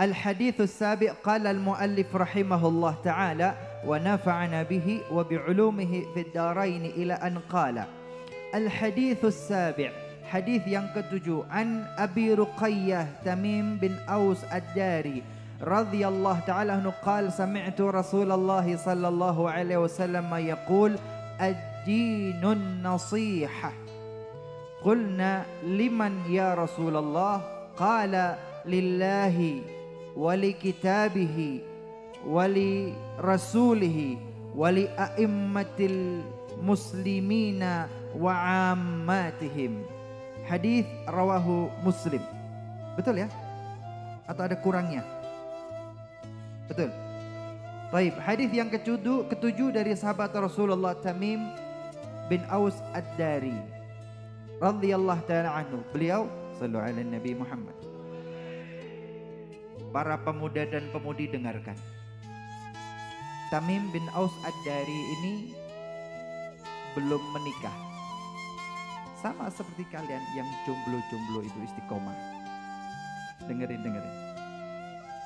الحديث السابع قال المؤلف رحمه الله تعالى ونفعنا به وبعلومه في الدارين إلى أن قال الحديث السابع حديث ينكتج عن أبي رقية تميم بن أوس الداري رضي الله تعالى عنه قال سمعت رسول الله صلى الله عليه وسلم يقول الدين النصيحة قلنا لمن يا رسول الله؟ قال لله ولكتابه ولرسوله ولأئمة المسلمين وعاماتهم Hadis rawahu Muslim. Betul ya? Atau ada kurangnya? Betul. Baik, hadis yang ketujuh, ketujuh dari sahabat Rasulullah Tamim bin Aus Ad-Dari radhiyallahu taala anhu. Beliau sallu ala Nabi Muhammad. Para pemuda dan pemudi dengarkan. Tamim bin Aus Ad-Dari ini belum menikah sama seperti kalian yang jomblo-jomblo itu istiqomah. Dengerin, dengerin.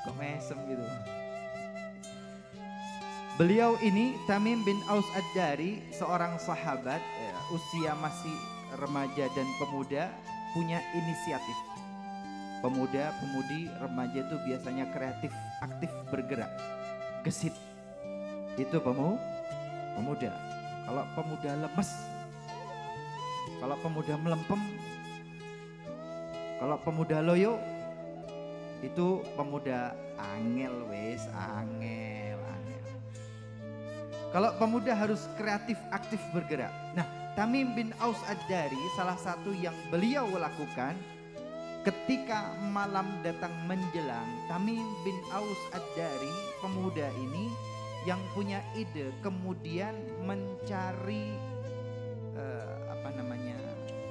Kok mesem gitu. Beliau ini Tamim bin Aus Ad-Dari, seorang sahabat ya, usia masih remaja dan pemuda punya inisiatif. Pemuda, pemudi, remaja itu biasanya kreatif, aktif, bergerak, gesit. Itu pemu, pemuda. Kalau pemuda lemes, kalau pemuda melempem, kalau pemuda loyo, itu pemuda angel wes, angel, angel. Kalau pemuda harus kreatif, aktif bergerak. Nah, Tamim bin Aus Ad-Dari salah satu yang beliau lakukan ketika malam datang menjelang, Tamim bin Aus Ad-Dari, pemuda ini yang punya ide kemudian mencari uh, apa namanya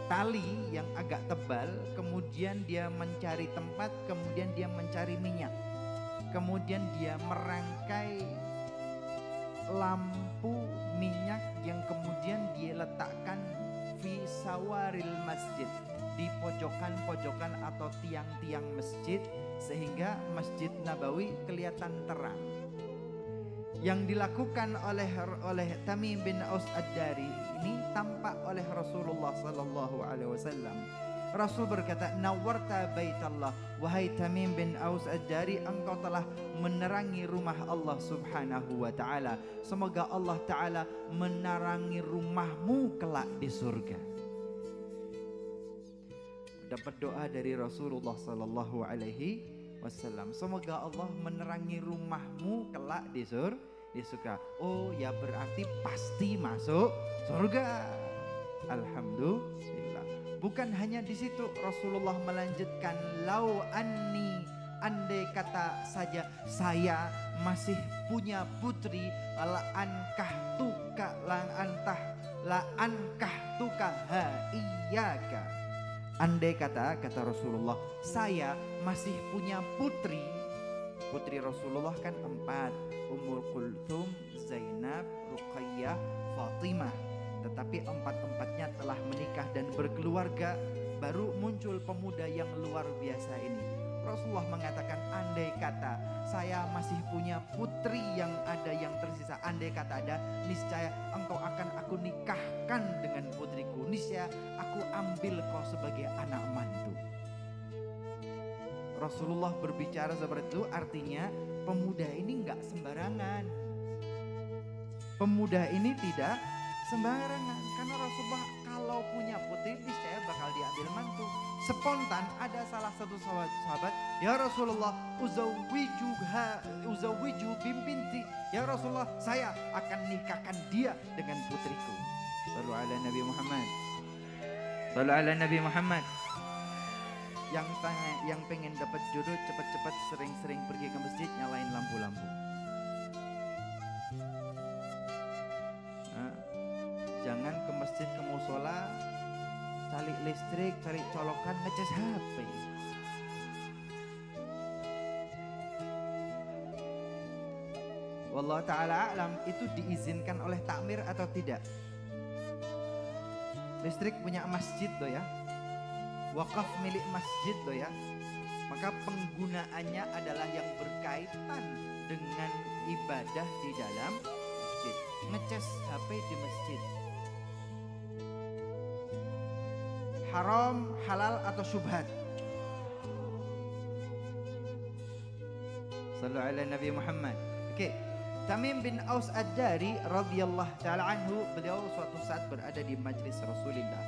tali yang agak tebal, kemudian dia mencari tempat, kemudian dia mencari minyak, kemudian dia merangkai lampu minyak yang kemudian dia letakkan di sawaril masjid di pojokan-pojokan atau tiang-tiang masjid sehingga Masjid Nabawi kelihatan terang yang dilakukan oleh oleh Tamim bin Aus Ad-Dari ini tampak oleh Rasulullah sallallahu alaihi wasallam. Rasul berkata, "Nawarta baitallah, wahai Tamim bin Aus Ad-Dari, engkau telah menerangi rumah Allah Subhanahu wa taala. Semoga Allah taala menerangi rumahmu kelak di surga." Dapat doa dari Rasulullah sallallahu alaihi wasallam. Semoga Allah menerangi rumahmu kelak di surga dia suka oh ya berarti pasti masuk surga. Alhamdulillah. Bukan hanya di situ Rasulullah melanjutkan lau anni andai kata saja saya masih punya putri. La ankah tuka? La antah la ankah tuka? Ha iyaka andai kata kata Rasulullah saya masih punya putri Putri Rasulullah kan empat. Ummul Kulthum, Zainab, Ruqayyah, Fatimah. Tetapi empat-empatnya telah menikah dan berkeluarga. Baru muncul pemuda yang luar biasa ini. Rasulullah mengatakan andai kata saya masih punya putri yang ada yang tersisa. Andai kata ada niscaya engkau akan aku nikahkan dengan putriku. Niscaya aku ambil kau sebagai anak mantu. Rasulullah berbicara seperti itu artinya pemuda ini nggak sembarangan. Pemuda ini tidak sembarangan karena Rasulullah Spontan ada salah satu sahabat, ya Rasulullah uzawijuha uzawiju bimbinti ya Rasulullah saya akan nikahkan dia dengan putriku. Sallu ala Nabi Muhammad. Sallu ala Nabi Muhammad yang tanya, yang pengen dapat jodoh cepat-cepat sering-sering pergi ke masjid nyalain lampu-lampu. Listrik, cari colokan ngecas HP. Wallah ta'ala alam itu diizinkan oleh takmir atau tidak? Listrik punya masjid loh ya wakaf milik masjid loh ya. Maka penggunaannya adalah yang berkaitan dengan ibadah di dalam masjid. Ngecas HP di masjid. Haram, halal atau syubhat? Sallu ala Nabi Muhammad. Okey. Tamim bin Aus Ad-Dari radhiyallahu taala anhu beliau suatu saat berada di majlis Rasulullah.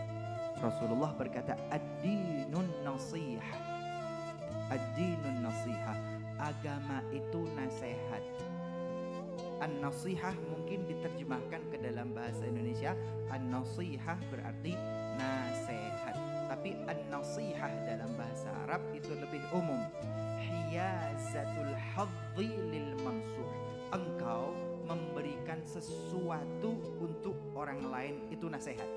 Rasulullah berkata, "Ad-dinun nasihah." Ad-dinun nasihah. Agama itu nasihat. An-nasihah mungkin diterjemahkan ke dalam bahasa Indonesia. An-nasihah berarti. Tapi an-nasihah dalam bahasa Arab itu lebih umum. Hiyazatul hadzi lil mansuh. Engkau memberikan sesuatu untuk orang lain itu nasihat.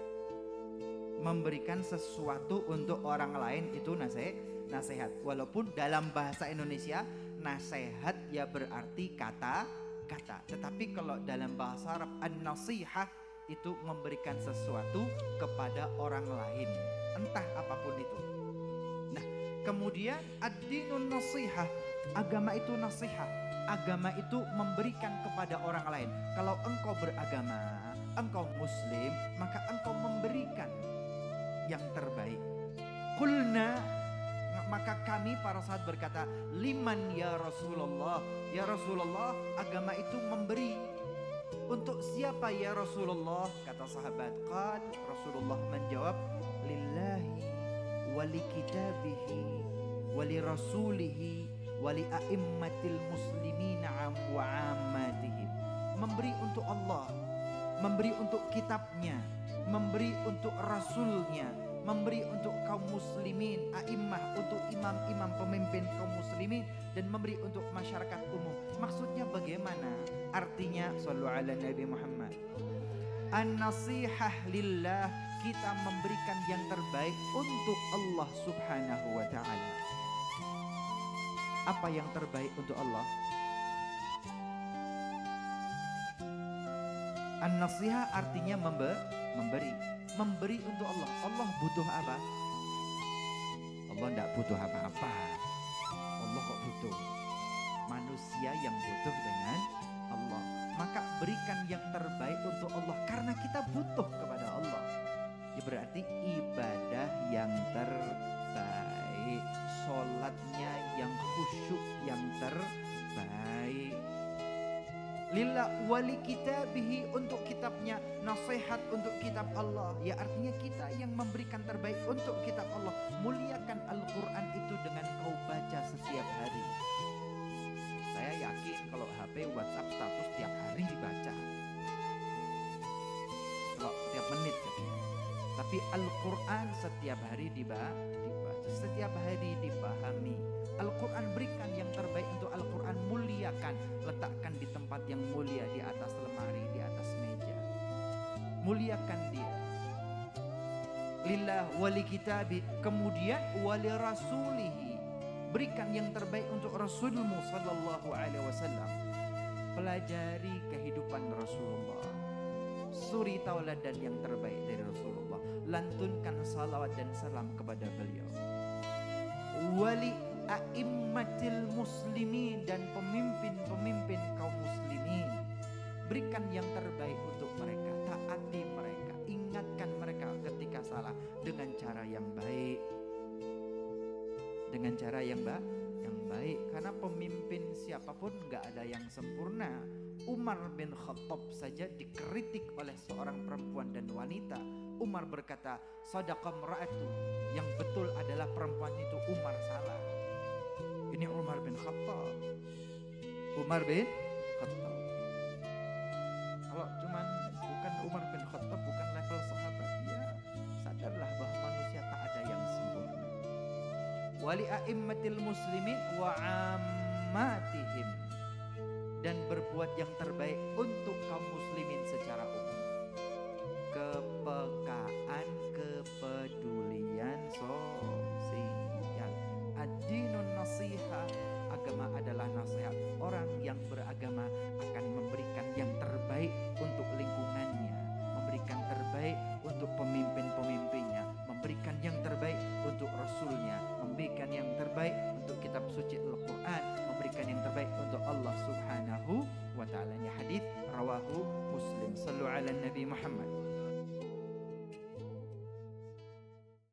Memberikan sesuatu untuk orang lain itu nasihat. Nasihat. Walaupun dalam bahasa Indonesia nasihat ya berarti kata kata. Tetapi kalau dalam bahasa Arab an-nasihah itu memberikan sesuatu kepada orang lain, entah apa pun itu. Nah, kemudian ad-dinun nasihah, agama itu nasihat. Agama itu memberikan kepada orang lain. Kalau engkau beragama, engkau muslim, maka engkau memberikan yang terbaik. Kulna maka kami para sahabat berkata, "Liman ya Rasulullah?" Ya Rasulullah, agama itu memberi. Untuk siapa ya Rasulullah? Kata sahabat. Qal Rasulullah menjawab, "Lillahi wali kitabihi wali rasulihi wali a'immatil muslimin wa ammatihim." Memberi untuk Allah, memberi untuk kitabnya, memberi untuk rasulnya, memberi untuk kaum muslimin, a'immah untuk imam-imam pemimpin kaum muslimin dan memberi untuk masyarakat umum. Maksudnya bagaimana? Artinya sallu ala Nabi Muhammad. An-nasihah lillah kita memberikan yang terbaik untuk Allah Subhanahu wa taala. Apa yang terbaik untuk Allah? An-nasihah artinya memberi memberi untuk Allah. Allah butuh apa? Allah tidak butuh apa-apa. Allah kok butuh? Manusia yang butuh dengan Allah. Maka berikan yang terbaik untuk Allah karena kita butuh kepada Allah. Lillah wali kitabihi untuk kitabnya nasihat untuk kitab Allah. Ya artinya kita yang memberikan terbaik untuk kitab Allah. Muliakan Al-Quran itu dengan kau baca setiap hari. Saya yakin kalau HP WhatsApp status tiap hari dibaca. Kalau tiap menit. Tapi Al-Quran setiap hari dibaca. Setiap hari dipahami. Al-Quran berikan yang terbaik untuk Al-Quran. Muliakan tempat yang mulia di atas lemari di atas meja. Muliakan dia. Lillah wali kitabi kemudian wali rasulihi. Berikan yang terbaik untuk Rasulmu sallallahu alaihi wasallam. Pelajari kehidupan Rasulullah. Suri tauladan yang terbaik dari Rasulullah. Lantunkan salawat dan salam kepada beliau. Wali a'immatil muslimin dan pemimpin-pemimpin kaum muslimin. Berikan yang terbaik untuk mereka, taati mereka, ingatkan mereka ketika salah dengan cara yang baik. Dengan cara yang baik, yang baik karena pemimpin siapa pun nggak ada yang sempurna. Umar bin Khattab saja dikritik oleh seorang perempuan dan wanita. Umar berkata, "Sadaqah ra'atu." Yang betul adalah perempuan itu Umar salah. Ini Umar bin Khattab. Umar bin a'immatil muslimin wa ammatihim dan berbuat yang terbaik untuk kaum muslimin secara umum. Kepekaan, kepedulian sosial. Ad-dinun nasiha. Agama adalah nasihat. Orang yang beragama akan memberikan yang terbaik untuk